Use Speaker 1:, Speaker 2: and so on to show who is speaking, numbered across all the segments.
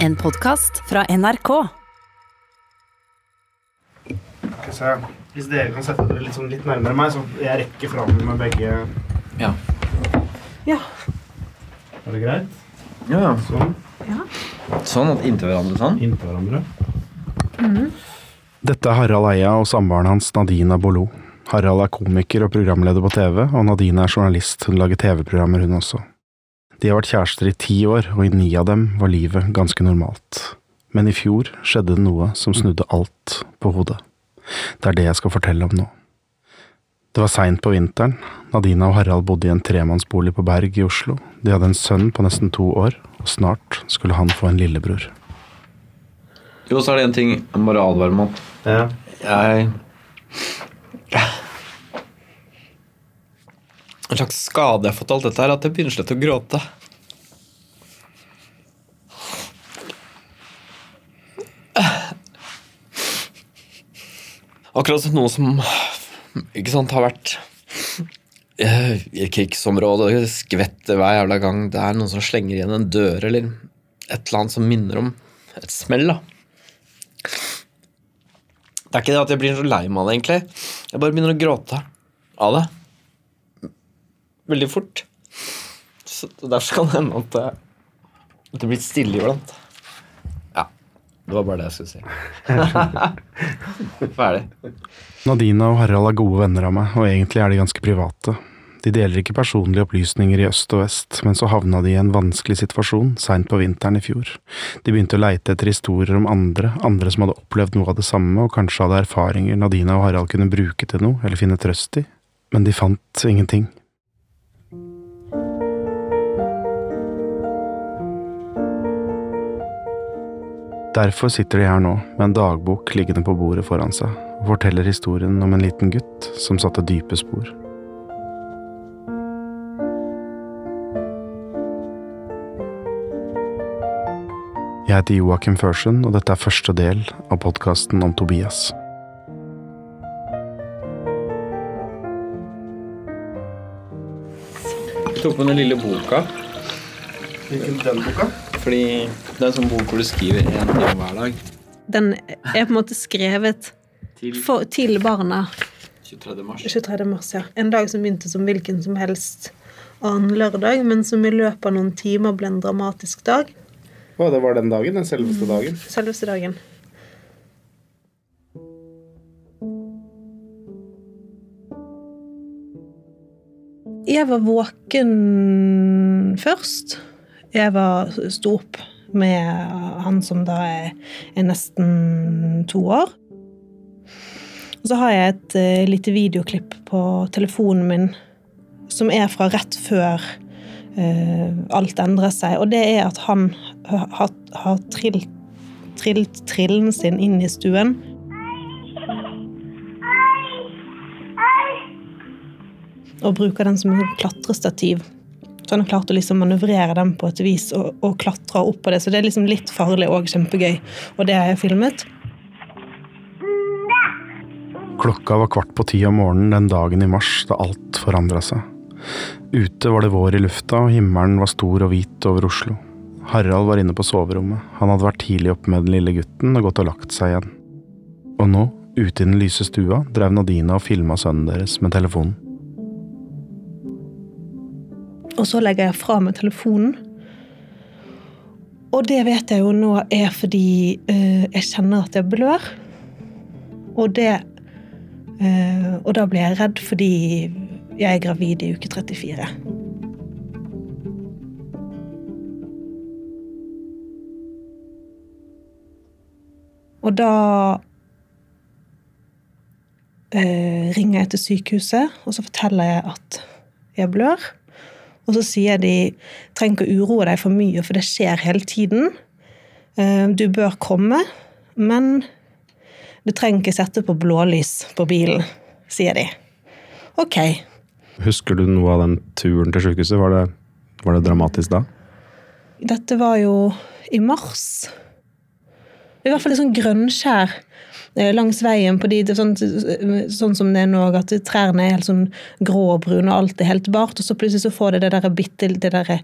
Speaker 1: En podkast fra NRK.
Speaker 2: Hvis dere kan sette dere litt, sånn litt nærmere meg, så jeg rekker fram med begge
Speaker 3: Ja.
Speaker 4: Ja.
Speaker 2: Er det greit?
Speaker 3: ja.
Speaker 2: Sånn. Ja.
Speaker 3: Sånn at inntil hverandre sånn.
Speaker 2: Inntil hverandre. Dette er Harald Eia og samboeren hans Nadina Bolo. Harald er komiker og programleder på TV, og Nadina er journalist. Hun lager TV-programmer, hun også. De har vært kjærester i ti år, og i ni av dem var livet ganske normalt. Men i fjor skjedde det noe som snudde alt på hodet. Det er det jeg skal fortelle om nå. Det var seint på vinteren. Nadina og Harald bodde i en tremannsbolig på Berg i Oslo. De hadde en sønn på nesten to år, og snart skulle han få en lillebror.
Speaker 3: Jo, så er det en ting jeg må bare advare mot.
Speaker 2: Ja.
Speaker 3: Jeg En slags skade jeg har fått alt dette, er at jeg begynner slett å gråte. Akkurat som noe som ikke sant, har vært eh, i et krigsområde, det skvetter hver jævla gang det er noen som slenger igjen en dør, eller et eller annet som minner om et smell. da. Det er ikke det at jeg blir så lei meg av det, egentlig. Jeg bare begynner å gråte av det. Veldig fort. Så Derfor kan det hende at det, at det blir stille iblant. Ja. Det var bare det jeg skulle si. Ferdig.
Speaker 2: Nadina og Harald er gode venner av meg, og egentlig er de ganske private. De deler ikke personlige opplysninger i øst og vest, men så havna de i en vanskelig situasjon seint på vinteren i fjor. De begynte å leite etter historier om andre, andre som hadde opplevd noe av det samme og kanskje hadde erfaringer Nadina og Harald kunne bruke til noe eller finne trøst i, men de fant ingenting. Derfor sitter de her nå med en dagbok liggende på bordet foran seg og forteller historien om en liten gutt som satte dype spor. Jeg heter Joakim Førsund, og dette er første del av podkasten om Tobias.
Speaker 3: Jeg tok med den lille boka,
Speaker 2: Hvilken den boka?
Speaker 3: Fordi det er en sånn bok hvor du skriver en time hver dag.
Speaker 4: Den er på en måte skrevet
Speaker 3: Til
Speaker 4: for, til barna
Speaker 3: 23. mars.
Speaker 4: 23. mars, ja. En dag som begynte som hvilken som helst annen lørdag, men som i løpet av noen timer ble en dramatisk dag.
Speaker 2: Å, det var den dagen? Den selveste dagen?
Speaker 4: Selveste dagen. Jeg var våken først. Jeg var sto opp med han som da er, er nesten to år. Og så har jeg et uh, lite videoklipp på telefonen min som er fra rett før uh, alt endrer seg. Og det er at han har, har trilt, trilt trillen sin inn i stuen. Og bruker den som en klatrestativ. Så han har klart å liksom manøvrere dem på et vis og, og klatre opp på det. Så det er liksom litt farlig og kjempegøy. Og det har jeg filmet.
Speaker 2: Klokka var kvart på ti om morgenen den dagen i mars da alt forandra seg. Ute var det vår i lufta, og himmelen var stor og hvit over Oslo. Harald var inne på soverommet. Han hadde vært tidlig oppe med den lille gutten og gått og lagt seg igjen. Og nå, ute i den lyse stua, drev Nadina og filma sønnen deres med telefonen.
Speaker 4: Og så legger jeg fra meg telefonen. Og det vet jeg jo nå er fordi uh, jeg kjenner at jeg blør. Og det uh, Og da blir jeg redd fordi jeg er gravid i uke 34. Og da eh, ringer jeg til sykehuset, og så forteller jeg at jeg blør. Og så sier de trenger ikke å uroe deg for mye, for det skjer hele tiden. Eh, Du bør komme, men du trenger ikke sette på blålys på bilen, sier de. Ok.
Speaker 2: Husker du noe av den turen til sykehuset? Var det, var det dramatisk da?
Speaker 4: Dette var jo i mars. I hvert fall litt sånn grønnskjær langs veien, på de, det sånn, sånn som det er nå, at trærne er helt sånn grå og brune, og alt er helt bart, og så plutselig så får det det der bitte det der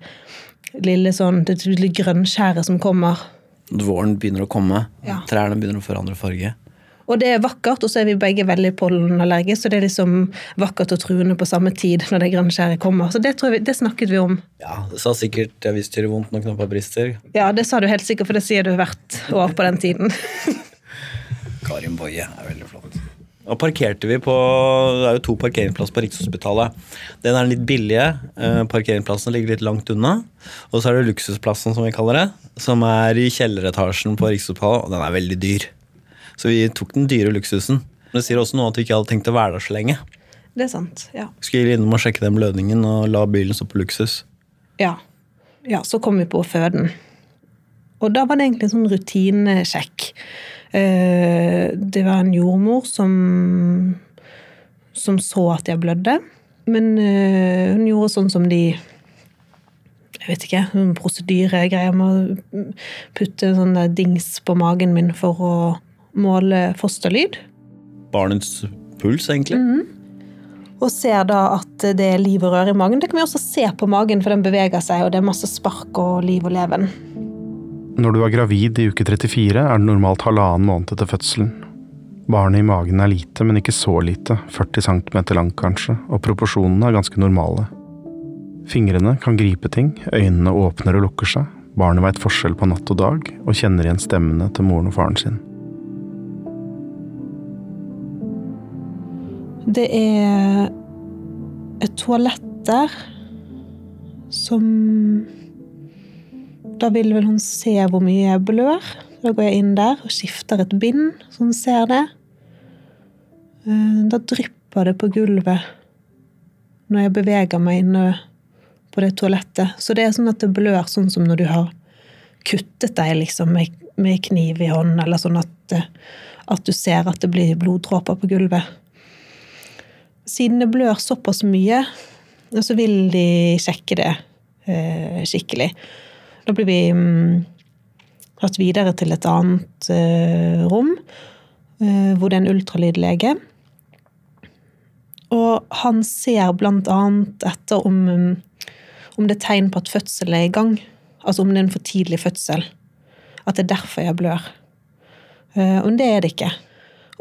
Speaker 4: lille sånn, det lille grønnskjæret som kommer
Speaker 3: Våren begynner å komme.
Speaker 4: Ja.
Speaker 3: Trærne begynner å forandre farge.
Speaker 4: Og det er vakkert, og så er vi begge veldig pollenallergiske, så det er liksom vakkert og truende på samme tid når det grønnskjæret kommer. Så det, tror vi- det snakket vi om.
Speaker 3: Ja, Det sa sikkert 'jeg visste det gjør vondt når knoppa brister'.
Speaker 4: Ja, det sa du helt sikkert, for det sier du hvert år på den tiden.
Speaker 3: Karin Boye er veldig flott. Og parkerte vi på Det er jo to parkeringsplasser på Rikshospitalet. Den er litt billige. eh, Parkeringsplassen ligger litt langt unna. Og så er det luksusplassen, som vi kaller det, som er i kjelleretasjen på Rikshospitalet, og den er veldig dyr. Så vi tok den dyre luksusen. Det sier også noe at vi ikke hadde tenkt å være der så lenge.
Speaker 4: Det er sant, ja.
Speaker 3: Skulle innom og sjekke den blødningen og la bilen stå på luksus.
Speaker 4: Ja. ja, så kom vi på føden. Og da var det egentlig en sånn rutinesjekk. Eh, Det var en jordmor som, som så at jeg blødde. Men eh, hun gjorde sånn som de Jeg vet ikke, noen prosedyregreier med å putte en sånn dings på magen min for å måle fosterlyd.
Speaker 3: Barnets puls, egentlig.
Speaker 4: Og ser da at det er liv og røre i magen. Det kan vi også se på magen, for den beveger seg, og det er masse spark og liv og leven.
Speaker 2: Når du er gravid i uke 34, er det normalt halvannen måned etter fødselen. Barnet i magen er lite, men ikke så lite, 40 cm langt kanskje, og proporsjonene er ganske normale. Fingrene kan gripe ting, øynene åpner og lukker seg, barnet veit forskjell på natt og dag, og kjenner igjen stemmene til moren og faren sin.
Speaker 4: Det er et toalett der som Da vil vel hun se hvor mye jeg blør. Da går jeg inn der og skifter et bind, så hun ser det. Eh, Da drypper det på gulvet når jeg beveger meg inne på det toalettet. Så det er sånn at det blør sånn som når du har kuttet deg liksom med, med kniv i hånden, eller sånn at, eh, at du ser at det blir bloddråper på gulvet siden det blør såpass mye, så vil de sjekke det eh, skikkelig. Da blir vi mm, tatt videre til et annet eh, rom, eh, hvor det er en ultralydlege. Og han ser blant annet etter om, mm, om det er tegn på at fødselen er i gang. Altså om det er en for tidlig fødsel. At det er derfor jeg blør. Eh, Og det er det ikke.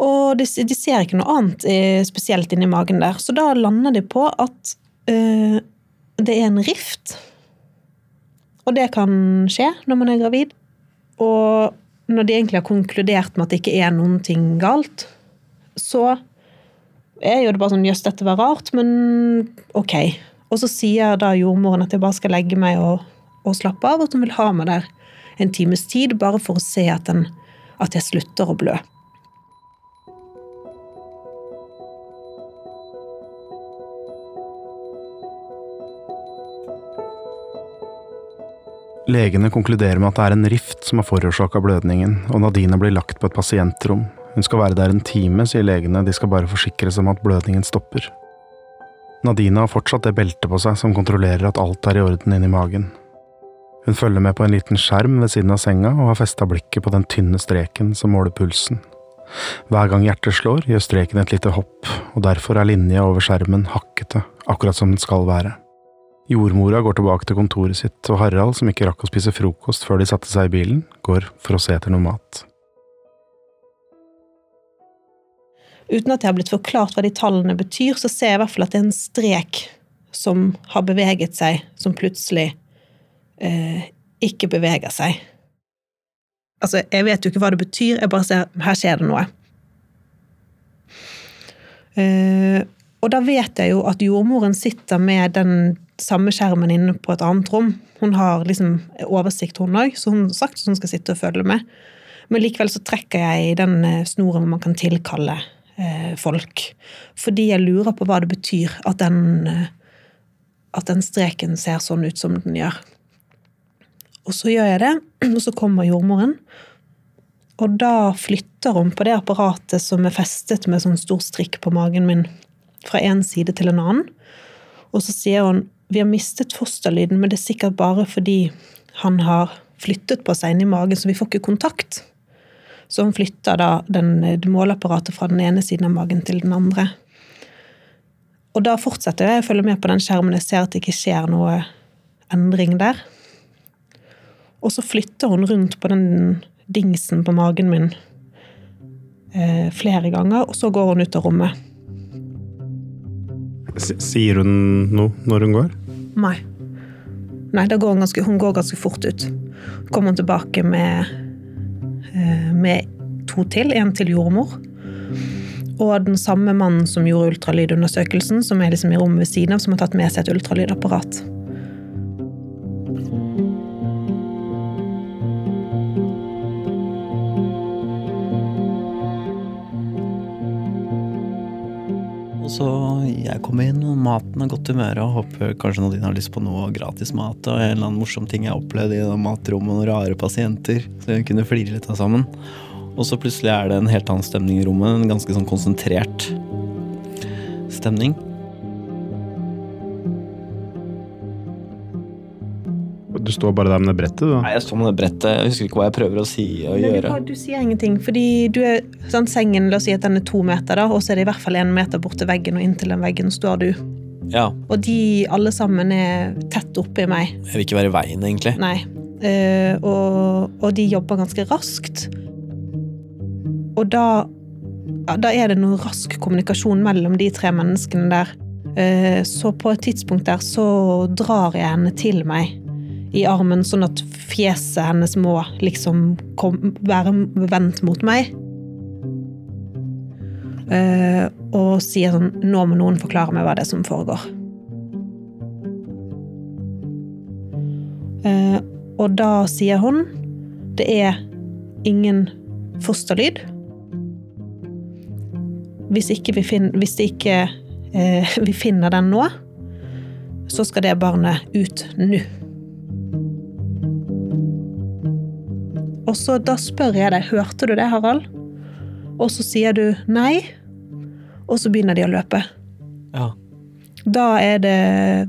Speaker 4: Og de, de ser ikke noe annet eh, spesielt inni magen der. Så da lander de på at det er en rift. Og det kan skje når man er gravid. Og når de egentlig har konkludert med at det ikke er noen ting galt, så er jo det bare sånn Jøss, dette var rart, men ok. Og så sier da jordmoren at jeg bare skal legge meg og, og slappe av, og at hun vil ha meg der en times tid, bare for å se at, den, at jeg slutter å blø.
Speaker 2: Legene konkluderer med at det er en rift som har forårsaka blødningen, og Nadina blir lagt på et pasientrom. Hun skal være der en time, sier legene, de skal bare forsikre seg om at blødningen stopper. Nadina har fortsatt det beltet på seg som kontrollerer at alt er i orden inni magen. Hun følger med på en liten skjerm ved siden av senga og har festa blikket på den tynne streken som måler pulsen. Hver gang hjertet slår, gjør streken et lite hopp, og derfor er linja over skjermen hakkete, akkurat som den skal være. Jordmora går tilbake til kontoret sitt, og Harald, som ikke rakk å spise frokost før de satte seg i bilen, går for å se etter noe mat.
Speaker 4: Uten at jeg har blitt forklart hva de tallene betyr, så ser jeg i hvert fall at det er en strek som har beveget seg, som plutselig eh, ikke beveger seg. Altså, jeg vet jo ikke hva det betyr, jeg bare ser her skjer det noe. Eh, og da vet jeg jo at jordmoren sitter med den samme skjermen inne på et annet rom. Hun har liksom oversikt, hun òg, så hun har sagt at hun skal sitte og følge med. Men likevel så trekker jeg i den eh, snoren man kan tilkalle eh, folk. Fordi jeg lurer på hva det betyr at den, eh, at den streken ser sånn ut som den gjør. Og så gjør jeg det, og så kommer jordmoren. Og da flytter hun på det apparatet som er festet med sånn stor strikk på magen min, fra en side til en annen. Og så sier hun vi har mistet fosterlyden, men det er sikkert bare fordi han har flyttet på seg inni magen, så vi får ikke kontakt. Så han flytter da den, måleapparatet fra den ene siden av magen til den andre. Og da fortsetter jeg å følge med på den skjermen. Jeg ser at det ikke skjer noe endring der. Og så flytter hun rundt på den dingsen på magen min eh, flere ganger, og så går hun ut av rommet.
Speaker 2: S sier hun noe når hun går?
Speaker 4: Nei. Nei, går ganske, hun går ganske fort ut. Kommer hun tilbake med, eh, med to til. En til jordmor. Og den samme mannen som gjorde ultralydundersøkelsen, som er liksom i rommet ved siden av, som har tatt med seg et ultralydapparat.
Speaker 3: Og så jeg kom inn, maten og godt humør, og håper kanskje Nadine har lyst på noe gratis mat. Og en eller annen morsom ting jeg opplevde i matrommet matrommet, noen rare pasienter. Så vi kunne flire litt av sammen. Og så plutselig er det en helt annen stemning i rommet. En ganske sånn konsentrert stemning.
Speaker 2: Du står bare der med det brettet, du.
Speaker 3: Nei, jeg står med det brettet. Jeg husker ikke hva jeg prøver å si og
Speaker 4: Nei,
Speaker 3: gjøre.
Speaker 4: du, du sier ingenting, fordi du er sånn, sengen La oss si at den er to meter, da, og så er det i hvert fall én meter bort til veggen, og inntil den veggen står du.
Speaker 3: Ja,
Speaker 4: Og de alle sammen er tett oppi meg.
Speaker 3: jeg vil ikke være i veien, egentlig.
Speaker 4: Nei. Uh, og, og de jobber ganske raskt. Og da, ja, da er det noe rask kommunikasjon mellom de tre menneskene der. Eh, så på et tidspunkt der så drar jeg henne til meg i armen, sånn at fjeset hennes må liksom kom, være vendt mot meg. Uh, og sier sånn Nå må noen forklare meg hva det er som foregår. Uh, og da sier hun det er ingen fosterlyd. Hvis ikke vi, finner, hvis ikke uh, vi finner den nå, så skal det barnet ut nå. Og så da spør jeg deg, hørte du det, Harald? Og så sier du nei, og så begynner de å løpe.
Speaker 3: Ja.
Speaker 4: Da, er det,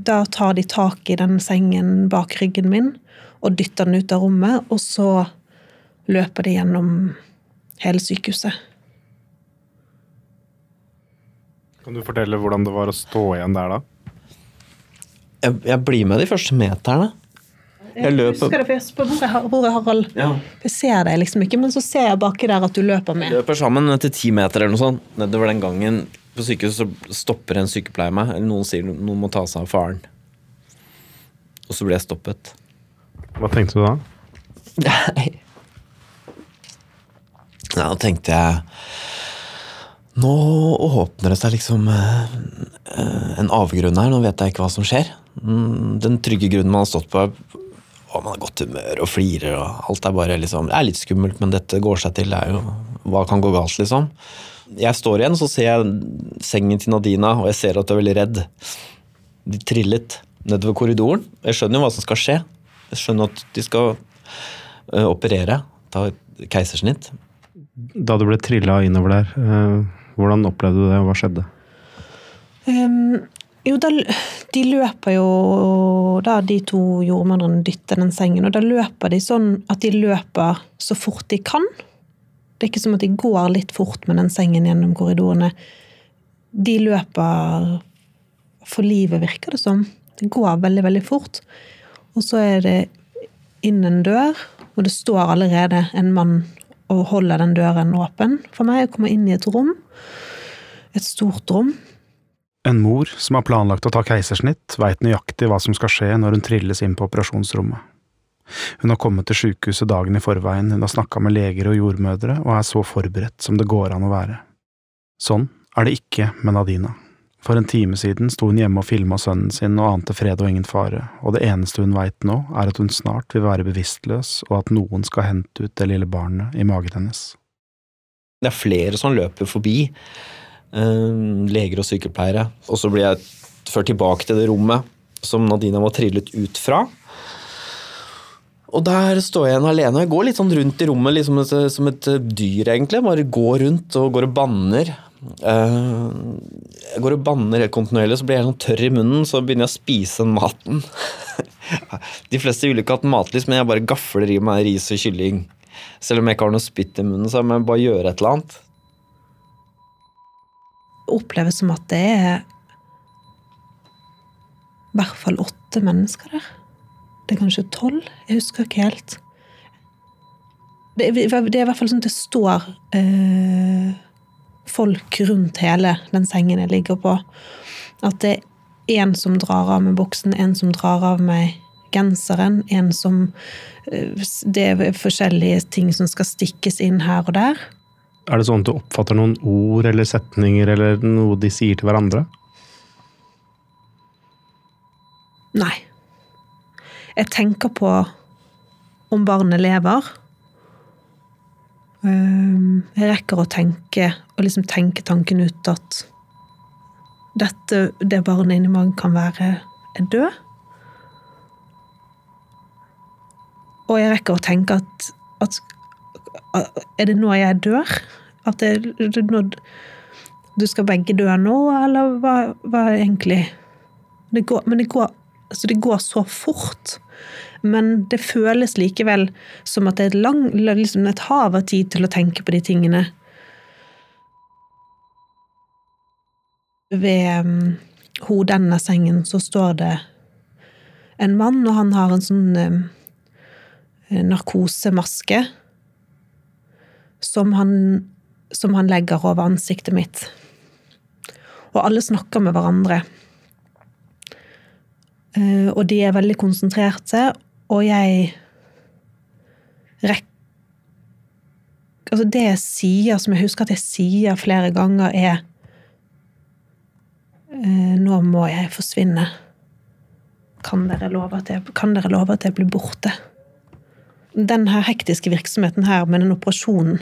Speaker 4: da tar de tak i den sengen bak ryggen min og dytter den ut av rommet, og så løper de gjennom hele sykehuset.
Speaker 2: Kan du fortelle hvordan det var å stå igjen der da?
Speaker 3: Jeg, jeg blir med de første meterne. Jeg løper
Speaker 4: Husker det, for jeg spør hvor er, Harald?
Speaker 3: Ja.
Speaker 4: Jeg ser deg liksom ikke, men så ser jeg baki der at du løper med.
Speaker 3: Jeg løper sammen etter ti meter eller noe sånt. Nedover den gangen på sykehuset så stopper en sykepleier meg. Eller noen sier noen må ta seg av faren. Og så blir jeg stoppet.
Speaker 2: Hva tenkte du da?
Speaker 3: Nei. Ja, da tenkte jeg Nå åpner det seg liksom eh, eh, en avgrunn her. Nå vet jeg ikke hva som skjer. Mm, Den trygge grunnen man har stått på, og man har godt humør og flirer, og alt er bare liksom Det er litt skummelt, men dette går seg til. Det er jo Hva kan gå galt, liksom? Jeg står igjen, så ser jeg sengen til Nadina, og jeg ser at du er veldig redd. De trillet nedover korridoren. Jeg skjønner jo hva som skal skje. Jeg skjønner at de skal uh, operere, ta et keisersnitt.
Speaker 2: Da du ble trilla innover der, uh, hvordan opplevde du det, og hva skjedde?
Speaker 4: Um, jo, da, de løper jo Da de to jordmødrene dytter den sengen, og da løper de sånn at de løper så fort de kan. Det er ikke som at de går litt fort med den sengen gjennom korridorene. De løper for livet, virker det som. Det går veldig, veldig fort. Og så er det inn en dør, og det står allerede en mann og holder den døren åpen for meg. Jeg kommer inn i et rom. Et stort rom.
Speaker 2: En mor som har planlagt å ta keisersnitt, veit nøyaktig hva som skal skje når hun trilles inn på operasjonsrommet. Hun har kommet til sykehuset dagen i forveien, hun har snakka med leger og jordmødre og er så forberedt som det går an å være. Sånn er det ikke med Nadina. For en time siden sto hun hjemme og filma sønnen sin og ante fred og ingen fare, og det eneste hun veit nå, er at hun snart vil være bevisstløs, og at noen skal hente ut det lille barnet i magen hennes.
Speaker 3: Det er flere som løper forbi. Eh, leger og sykepleiere. Og så blir jeg ført tilbake til det rommet som Nadina var trillet ut fra. Og der står jeg igjen alene. Jeg går litt sånn rundt i rommet liksom et, som et dyr, egentlig. Bare går rundt og går og banner. Eh, jeg går og banner helt kontinuerlig, så blir jeg sånn tørr i munnen, så begynner jeg å spise maten. De fleste ville ikke hatt matlys, men jeg bare gafler i meg ris og kylling. Selv om jeg ikke har noe spytt i munnen, så må jeg bare gjøre et eller annet.
Speaker 4: Oppleves som at det er i hvert fall åtte mennesker der. Det er kanskje tolv, jeg husker ikke helt. det, det er i hvert fall sånn at det står eh, folk rundt hele den sengen jeg ligger på. At det er en som drar av meg buksen, en som drar av meg genseren, én som eh, Det er forskjellige ting som skal stikkes inn her og der.
Speaker 2: Er det sånn at du oppfatter noen ord eller setninger eller noe de sier til hverandre?
Speaker 4: Nei. Jeg tenker på om barnet lever. Ehm, Jeg rekker å tenke, og liksom tenke tanken ut at dette, det barnet inni magen kan være er død. Og jeg rekker å tenke at, at, Er det nå jeg dør? At det, det, nå, du skal begge dø nå, eller hva, hva egentlig det går, Men det går, altså det går så fort. Men det føles likevel som at det er et, lang, liksom et hav av tid til å tenke på de tingene. Ved um, hodet av sengen så står det en mann, og han har en sånn um, narkosemaske som han, som han legger over ansiktet mitt. Og alle snakker med hverandre. Eh, og de er veldig konsentrerte, og jeg rekker Altså, det jeg sier, som jeg husker at jeg sier flere ganger, er eh, Nå må jeg forsvinne. Kan dere love at jeg, kan dere love at jeg blir borte? Den her hektiske virksomheten her med den operasjonen,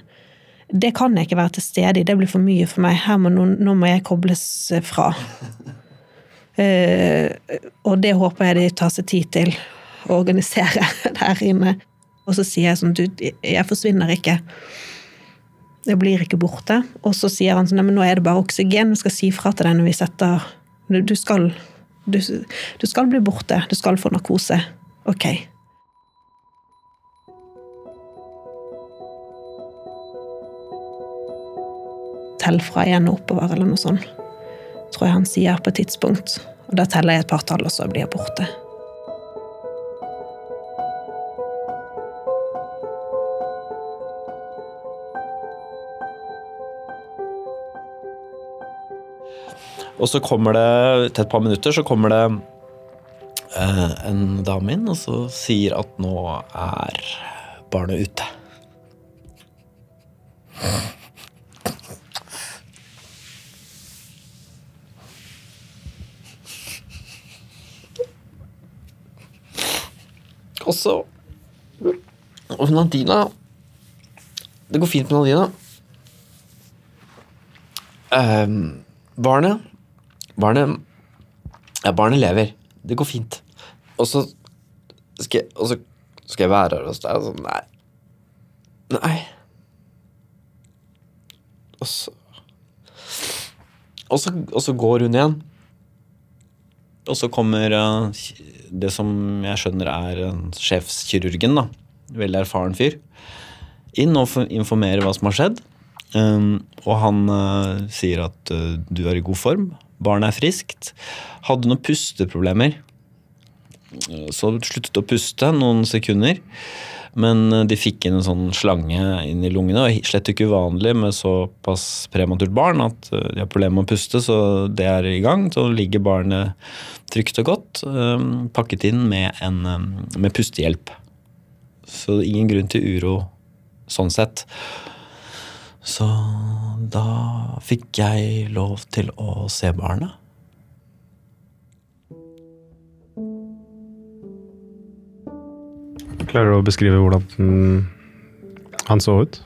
Speaker 4: det kan jeg ikke være til stede i. Det blir for mye for meg. Her må noen, nå må jeg kobles fra. Uh, og det håper jeg de tar seg tid til å organisere der inne. Og så sier jeg sånn Du, jeg forsvinner ikke. Jeg blir ikke borte. Og så sier han sånn Nei, men nå er det bare oksygen. Vi skal si fra til deg når vi setter Du, du skal du, du skal bli borte. Du skal få narkose. Ok. Tell fra igjen og oppover, eller noe sånt. Tror jeg han sier på et tidspunkt. Og da teller jeg et par tall, og så blir jeg borte.
Speaker 3: Og så kommer det, til et par minutter, så kommer det en dame inn og så sier at nå er barnet ute. Og så Og Nadina Det går fint med Nadina. Um, barnet Barnet Ja, barnet lever. Det går fint. Og så skal jeg, og så skal jeg være her hos deg, og sånn Nei. Nei. Og så Og så, og så går hun igjen. Og så kommer uh, det som jeg skjønner er eh, sjefskirurgen, da. Veldig erfaren fyr. Inn og informerer hva som har skjedd. Um, og han uh, sier at du er i god form. Barnet er friskt. Hadde noen pusteproblemer. Så sluttet å puste noen sekunder. Men eh, de fikk inn en sånn slange inn i lungene. Og slett ikke uvanlig med såpass prematurt barn at eh, de har problemer med å puste, så det er i gang. Så ligger barnet trygt og godt, eh, pakket inn med, en, med pustehjelp. Så ingen grunn til uro sånn sett. Så da fikk jeg lov til å se barnet.
Speaker 2: Klarer du å beskrive hvordan den, han så ut?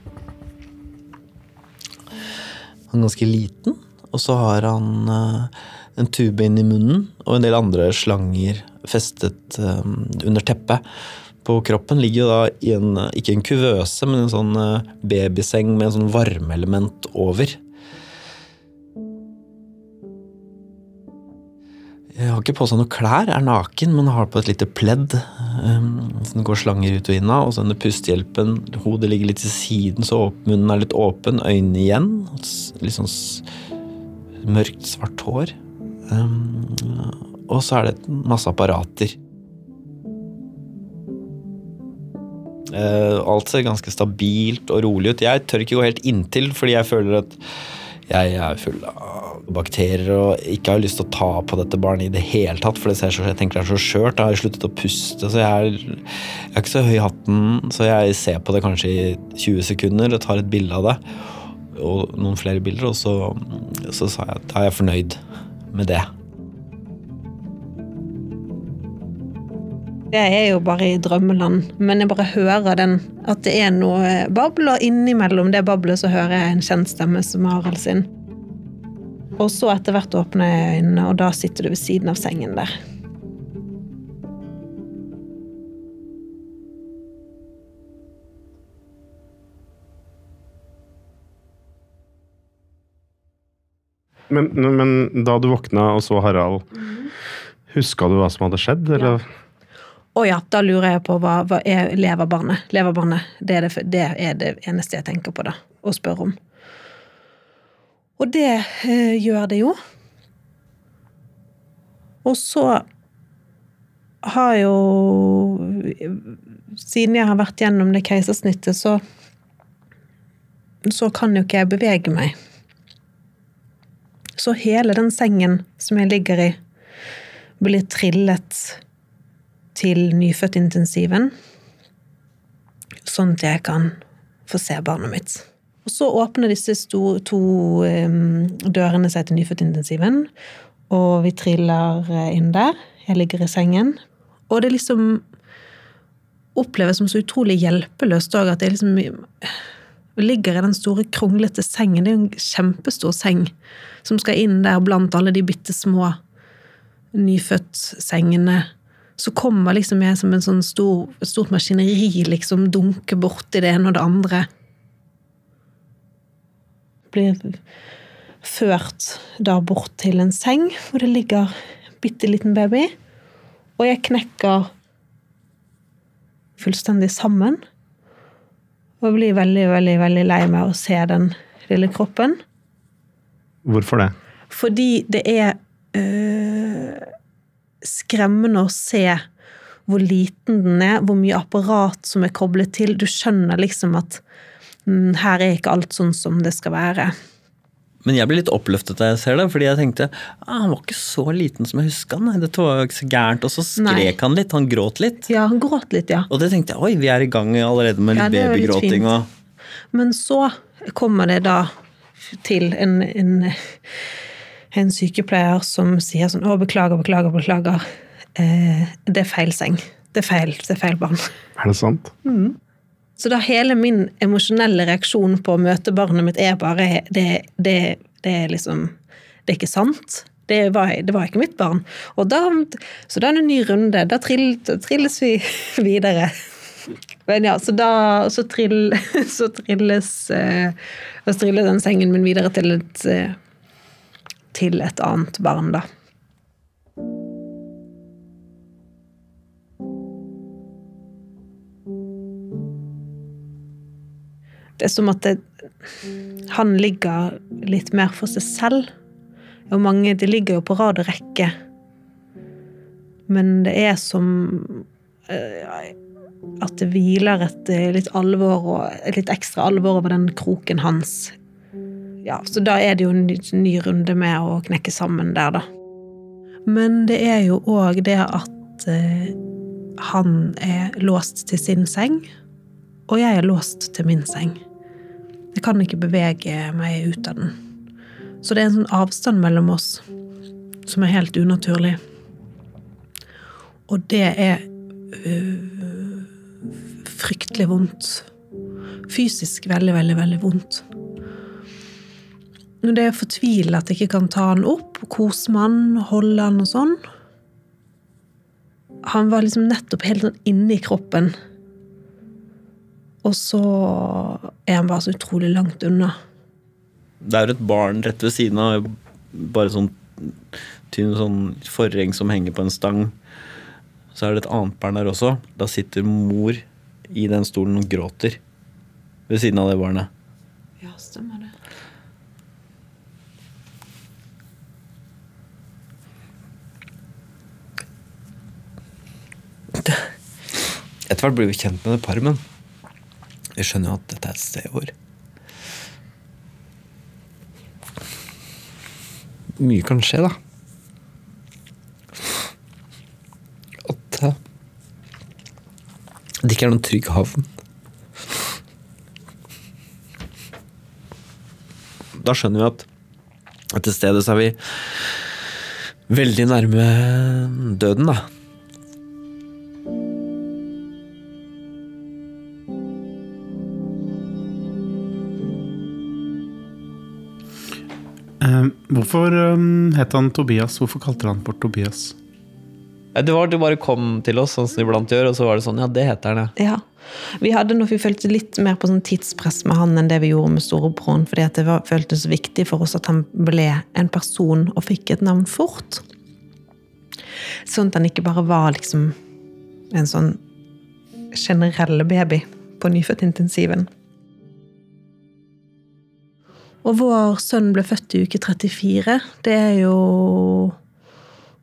Speaker 3: Han er ganske liten, og så har han eh, en tube inn i munnen og en del andre slanger festet eh, under teppet. På kroppen ligger jo da i en, ikke en kuvøse, men en sånn eh, babyseng med en sånn varmeelement over. Jeg har ikke på seg noe klær, er naken, men har på et lite pledd. Um, så det går slanger ut og inn av, og så denne pustehjelpen. Hodet ligger litt til siden, så munnen er litt åpen, øynene igjen. Litt sånn mørkt, svart hår. Um, og så er det masse apparater. Uh, alt ser ganske stabilt og rolig ut. Jeg tør ikke gå helt inntil, fordi jeg føler at jeg er full av bakterier og ikke har lyst til å ta på dette barnet i det hele tatt, for det ser så, jeg tenker det er så skjørt. Jeg har sluttet å puste, så jeg er, jeg er ikke så høy i hatten. Så jeg ser på det kanskje i 20 sekunder og tar et bilde av det. Og noen flere bilder, og så, så sa jeg at da er jeg fornøyd med det.
Speaker 4: Det er jo bare i drømmeland, men jeg bare hører den at det er noe babl, og innimellom det bablet så hører jeg en kjent stemme som Harald sin. Og så etter hvert åpner jeg øynene, og da sitter du ved siden av sengen der.
Speaker 5: Men, men da du våkna og så Harald, huska du hva som hadde skjedd? Eller?
Speaker 4: Å ja, da lurer jeg på hva, hva er leverbarnet? Leverbarnet, det er det, det er det eneste jeg tenker på da, å spørre om. Og det eh, gjør det jo. Og så har jo Siden jeg har vært gjennom det keisersnittet, så så kan jo ikke jeg bevege meg. Så hele den sengen som jeg ligger i, blir trillet til nyfødtintensiven, sånn at jeg kan få se barnet mitt. Og så åpner disse to, to um, dørene seg til nyfødtintensiven, og vi triller eh, inn der. Jeg ligger i sengen. Og det liksom oppleves som så utrolig hjelpeløst òg, at jeg liksom ligger i den store, kronglete sengen. Det er jo en kjempestor seng som skal inn der blant alle de bitte små nyfødtsengene. Så kommer liksom jeg som en sånn stor, stort maskineri liksom dunker borti det ene og det andre. Blir ført da bort til en seng hvor det ligger en bitte liten baby. Og jeg knekker fullstendig sammen. Og blir veldig, veldig, veldig lei meg å se den lille kroppen.
Speaker 5: Hvorfor det?
Speaker 4: Fordi det er øh, skremmende å se hvor liten den er, hvor mye apparat som er koblet til. Du skjønner liksom at mm, her er ikke alt sånn som det skal være.
Speaker 3: Men jeg blir litt oppløftet da jeg ser det, fordi jeg tenkte ah, han var ikke så liten som jeg huska Nei, Dette var jo ikke så gærent. Og så skrek
Speaker 4: Nei.
Speaker 3: han litt, han gråt litt.
Speaker 4: Ja, han gråt litt, ja.
Speaker 3: Og det tenkte jeg oi, vi er i gang allerede med litt
Speaker 4: litt
Speaker 3: babygråting. og
Speaker 4: Men så kommer det da til en, en, en sykepleier som sier sånn Å, beklager, beklager, beklager. Eh, det er feil seng. Det er feil, det er feil barn.
Speaker 5: Er det sant?
Speaker 4: Så da hele min emosjonelle reaksjon på å møte barnet mitt er bare Det, det, det er liksom Det er ikke sant. Det var, det var ikke mitt barn. Og da, så da er det en ny runde. Da trill, trilles vi videre. Men ja, så da så, trill, så trilles eh, Så triller den sengen min videre til et eh, til et annet barn, da. Det er som at det, han ligger litt mer for seg selv. Og mange, De ligger jo på rad og rekke. Men det er som eh, at det hviler et eh, litt alvor og et litt ekstra alvor over den kroken hans. Ja, Så da er det jo en ny, runde med å knekke sammen der, da. Men det er jo òg det at eh, han er låst til sin seng, og jeg er låst til min seng. Jeg kan ikke bevege meg ut av den. Så det er en sånn avstand mellom oss som er helt unaturlig. Og det er øh, fryktelig vondt. Fysisk veldig, veldig, veldig vondt. Når det er fortvila at jeg ikke kan ta han opp, kose med han, holde han og sånn. Han var liksom nettopp helt sånn inni kroppen. Og så er han bare så utrolig langt unna.
Speaker 3: Det er jo et barn rett ved siden av, bare sånn tynn sånn forheng som henger på en stang. Så er det et annet barn der også. Da sitter mor i den stolen og gråter ved siden av det barnet.
Speaker 4: Ja, stemmer det.
Speaker 3: Etter hvert blir vi kjent med det paret, men Vi skjønner jo at dette er et sted hvor Mye kan skje, da. At eh, det ikke er noen trygg havn. Da skjønner vi at etter stedet så er vi veldig nærme døden, da.
Speaker 2: Hvorfor eh, het han Tobias? Hvorfor kalte han bort Tobias?
Speaker 3: Det var at du bare kom til oss, sånn som de iblant gjør, og så var det sånn Ja, det heter han, ja.
Speaker 4: Vi hadde nok vi følte litt mer på sånn tidspress med han enn det vi gjorde med storebroren. fordi det var, føltes viktig for oss at han ble en person og fikk et navn fort. Sånn at han ikke bare var liksom en sånn generell baby på nyfødtintensiven. Og vår sønn ble født i uke 34. Det er jo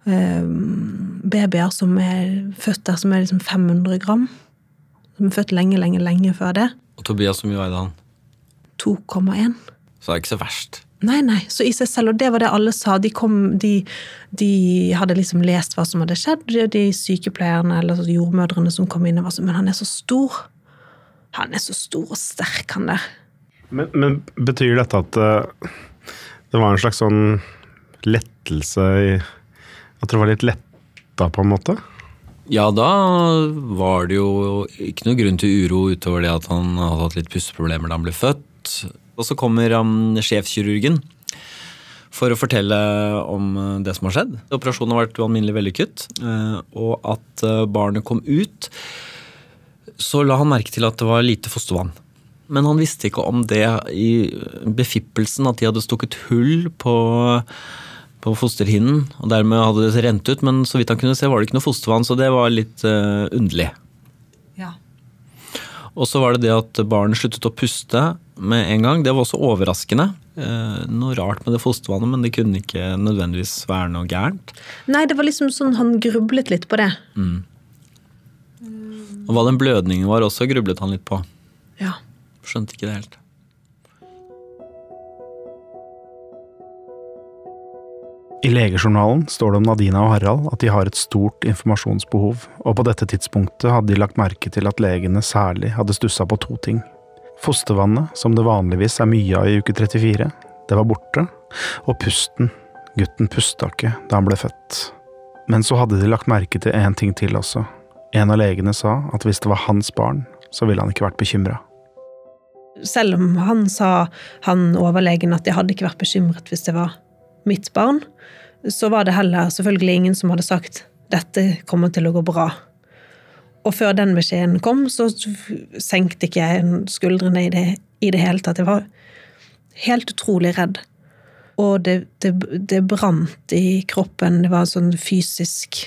Speaker 4: eh, babyer som er født der som er liksom 500 gram. Som er født lenge, lenge, lenge før det.
Speaker 3: Og Tobias, hvor mye veide han?
Speaker 4: 2,1.
Speaker 3: Så det er ikke så verst.
Speaker 4: Nei, nei, så i seg selv, og det var det alle sa. De, kom, de, de hadde liksom lest hva som hadde skjedd, de- de sykepleierne eller jordmødrene som kom inn og var sånn Men han er så stor. Han er så stor og sterk, han der.
Speaker 5: Men, men betyr dette at eh, det var en slags sånn lettelse i At dere var litt letta, på en måte?
Speaker 3: Ja, da var det jo ikke noe grunn til uro utover det at han hadde hatt litt pusteproblemer da han ble født. Og så kommer um, sjefskirurgen for å fortelle om eh, det som har skjedd. Operasjonen har vært ualminnelig vellykket, eh, og at barnet kom ut. Så la han merke til at det var lite fostervann. Men han visste ikke om det i befippelsen, at de hadde stukket hull på på fosterhinnen, og dermed hadde det rent ut, men så vidt han kunne se var det ikke noe fostervann, så det var litt uh, underlig.
Speaker 4: Ja.
Speaker 3: Og så var det det at barnet sluttet å puste med en gang. Det var også overraskende. Uh, noe rart med det fostervannet, men det kunne ikke nødvendigvis være noe gærent.
Speaker 4: Nei, det var liksom sånn han grublet litt på det.
Speaker 3: Og hva den blødningen var også, grublet han litt på.
Speaker 4: Ja.
Speaker 3: Skjønte ikke det helt.
Speaker 2: I legejournalen står det om Nadina og Harald at de har et stort informasjonsbehov, og på dette tidspunktet hadde de lagt merke til at legene særlig hadde stussa på to ting. Fostervannet, som det vanligvis er mye av i uke 34, det var borte, og pusten, gutten pusta ikke da han ble født. Men så hadde de lagt merke til en ting til også. En av legene sa at hvis det var hans barn, så ville han ikke vært bekymra.
Speaker 4: Selv om han sa, han overlegen, at jeg hadde ikke vært bekymret hvis det var mitt barn, så var det heller selvfølgelig ingen som hadde sagt dette kommer til å gå bra. Og før den beskjeden kom, så senkte ikke jeg skuldrene i det, i det hele tatt. Jeg var helt utrolig redd. Og det, det, det brant i kroppen. Det var en sånn fysisk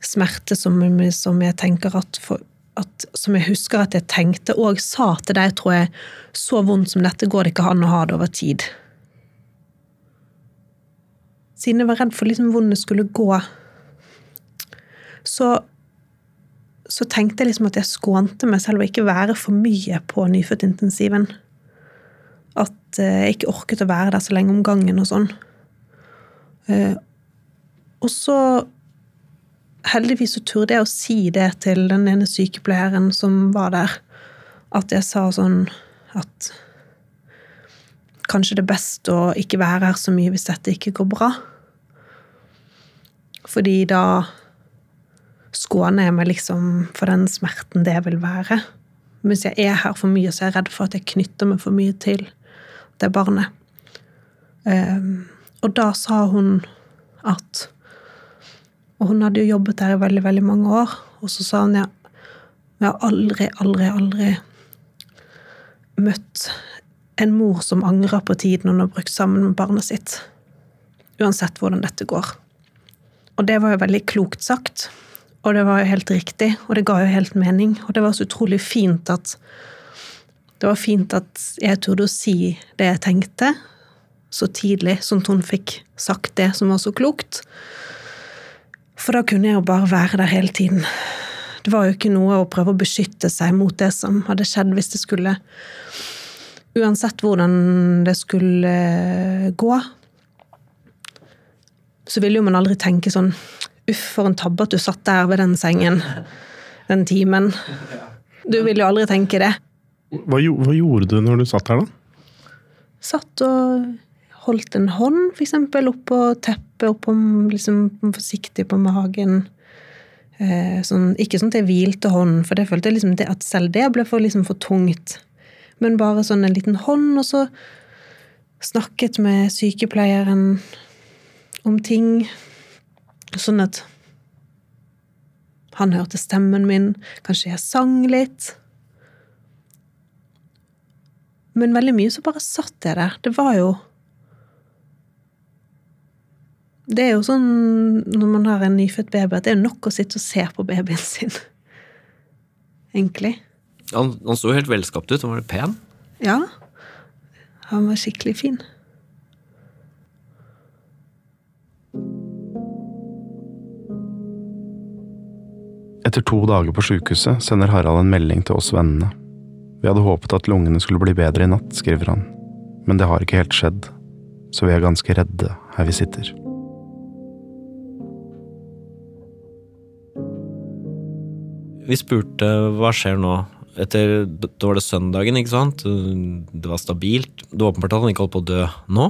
Speaker 4: smerte som, som jeg tenker at, for, at Som jeg husker at jeg tenkte og sa til deg, tror jeg, så vondt som dette går det ikke an å ha det over tid. Siden jeg var redd for liksom hvordan det skulle gå, så, så tenkte jeg liksom at jeg skånte meg selv å ikke være for mye på nyfødtintensiven. At eh, jeg ikke orket å være der så lenge om gangen og sånn. Eh, og så heldigvis så turde jeg å si det til den ene sykepleieren som var der. At jeg sa sånn at kanskje det er best å ikke være her så mye hvis dette ikke går bra. Fordi da skåner jeg meg liksom for den smerten det vil være. Hvis jeg er her for mye, så er jeg redd for at jeg knytter meg for mye til det barnet. Um, og da sa hun at Og hun hadde jo jobbet der i veldig, veldig mange år. Og så sa hun ja, jeg har aldri, aldri, aldri møtt en mor som angrer på tiden hun har brukt sammen med barnet sitt. Uansett hvordan dette går. Og det var jo veldig klokt sagt. Og det var jo helt riktig, og det ga jo helt mening. Og det var så utrolig fint at Det var fint at jeg turde å si det jeg tenkte, så tidlig, sånn at hun fikk sagt det som var så klokt. For da kunne jeg jo bare være der hele tiden. Det var jo ikke noe å prøve å beskytte seg mot det som hadde skjedd hvis det skulle Uansett hvordan det skulle gå, så ville jo man aldri tenke sånn Uff, for en tabbe at du satt der ved den sengen den timen. Du ville jo aldri tenke det.
Speaker 5: Hva, hva gjorde du når du satt her, da?
Speaker 4: Satt og holdt en hånd, eksempel, oppå teppet, oppå liksom forsiktig på magen. Eh, sånn, ikke sånn at jeg hvilte hånden, for det følte jeg liksom det, at selv det ble for, liksom, for tungt. Men bare sånn en liten hånd, og så snakket med sykepleieren om ting. Sånn at han hørte stemmen min, kanskje jeg sang litt. Men veldig mye så bare satt jeg der. Det var jo Det er jo sånn når man har en nyfødt baby, at det er nok å sitte og se på babyen sin. Egentlig.
Speaker 3: Han, han så helt velskapt ut. Han var pen.
Speaker 4: Ja. Han var skikkelig fin.
Speaker 2: Etter to dager på sykehuset sender Harald en melding til oss vennene. Vi hadde håpet at lungene skulle bli bedre i natt, skriver han, men det har ikke helt skjedd, så vi er ganske redde her vi sitter.
Speaker 3: Vi spurte hva skjer nå. Etter, da var det søndagen, ikke sant? Det var stabilt. Det var åpenbart at han ikke holdt på å dø nå.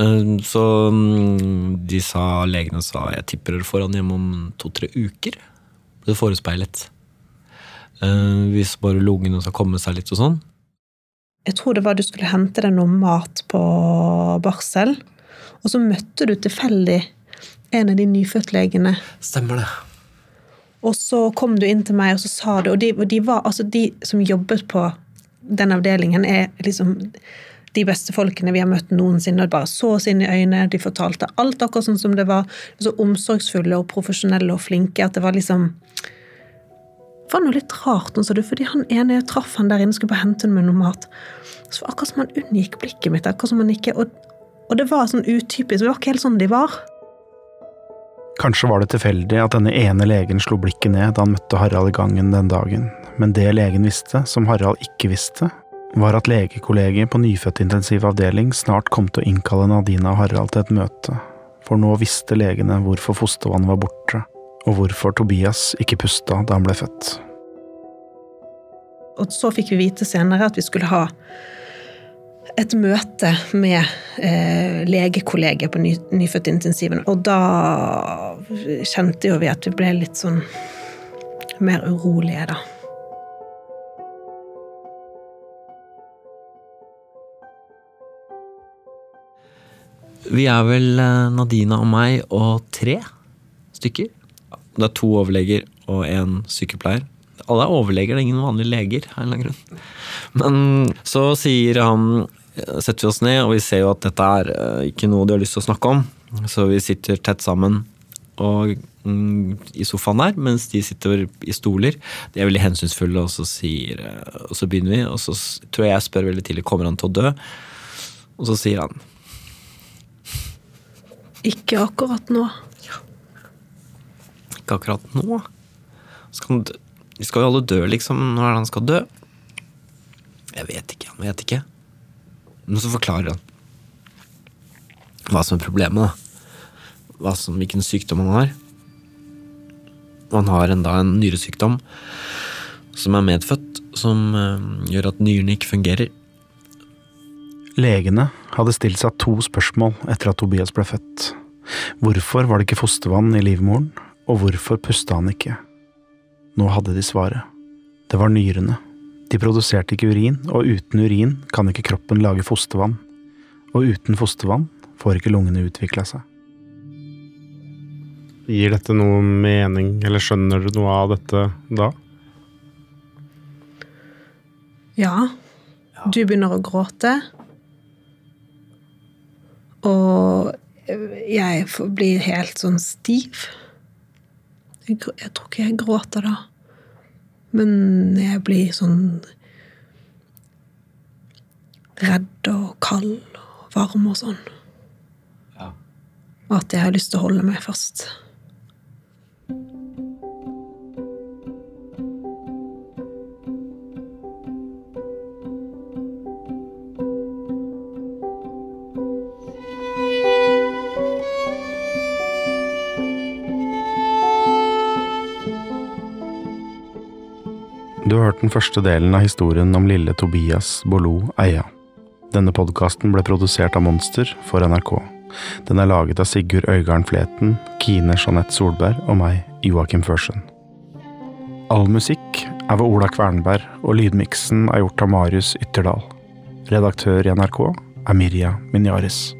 Speaker 3: Eh, Så mm, de sa, legene sa jeg tipper dere får han hjem om to-tre uker. Det forespeilet. Eh, Hvis bare lungene skal komme seg litt og sånn.
Speaker 4: Jeg tror det var du skulle hente deg noe mat på barsel, og så møtte du tilfeldig en av de nyfødtlegene.
Speaker 3: Stemmer det.
Speaker 4: Og så kom du inn til meg, og så sa du Og de, og de var altså de som jobbet på den avdelingen, er liksom de beste folkene vi har møtt noensinne. og Bare så oss inn i øynene, de fortalte alt akkurat sånn som det var. Så omsorgsfulle og profesjonelle og flinke. At det var liksom Det var noe litt rart, sa du, fordi han ene jeg traff han der inne, skulle bare hente med noe mat. Så var akkurat som han unngikk blikket mitt. akkurat som han ikke, og, og det var sånn utypisk. Det var ikke helt sånn de var.
Speaker 2: Kanskje var det tilfeldig at denne ene legen slo blikket ned da han møtte Harald i gangen den dagen, men det legen visste, som Harald ikke visste, var at legekollegiet på nyfødtintensiv avdeling snart kom til å innkalle Nadina og Harald til et møte, for nå visste legene hvorfor fostervannet var borte, og hvorfor Tobias ikke pusta da han ble født.
Speaker 4: Og så fikk vi vite senere at vi skulle ha et møte med eh, legekollegiet på ny, nyfødtintensiven. Og da kjente jo vi at vi ble litt sånn mer urolige, da.
Speaker 3: Vi er vel eh, Nadina og meg og tre stykker. Det er to overleger og en sykepleier. Alle er overleger, det er ingen vanlige leger. av en. Men så sier han setter vi oss ned, og vi ser jo at dette er eh, ikke noe de har lyst til å snakke om. Så vi sitter tett sammen og, mm, i sofaen der, mens de sitter i stoler. De er veldig hensynsfulle, og så, sier, eh, og så begynner vi. Og så tror jeg jeg spør veldig tidlig kommer han til å dø. Og så sier han
Speaker 4: Ikke akkurat nå.
Speaker 3: Ikke akkurat nå. Skal han dø? Vi skal jo alle dø, liksom. Når er det han skal dø? Jeg vet ikke. Han vet ikke. Men så forklarer han hva som er problemet. da. Som, hvilken sykdom han har. Han har enda en nyresykdom som er medfødt, som eh, gjør at nyrene ikke fungerer.
Speaker 2: Legene hadde stilt seg to spørsmål etter at Tobias ble født. Hvorfor var det ikke fostervann i livmoren, og hvorfor pusta han ikke? Nå hadde de svaret. Det var nyrene. De produserte ikke urin, og uten urin kan ikke kroppen lage fostervann. Og uten fostervann får ikke lungene utvikla seg.
Speaker 5: Gir dette noe mening, eller skjønner du noe av dette da?
Speaker 4: Ja. Du begynner å gråte. Og jeg blir helt sånn stiv. Jeg, jeg tror ikke jeg gråter da. Men jeg blir sånn redd og kald og varm og sånn.
Speaker 3: Ja.
Speaker 4: Og at jeg har lyst til å holde meg fast.
Speaker 2: Hørt den første delen av historien om lille Tobias Bolo Eia. Denne podkasten ble produsert av Monster for NRK. Den er laget av Sigurd Øygarden Fleten, Kine Jeanette Solberg og meg, Joakim Førsen. All musikk er ved Ola Kvernberg, og lydmiksen er gjort av Marius Ytterdal. Redaktør i NRK er Mirja Minyaris.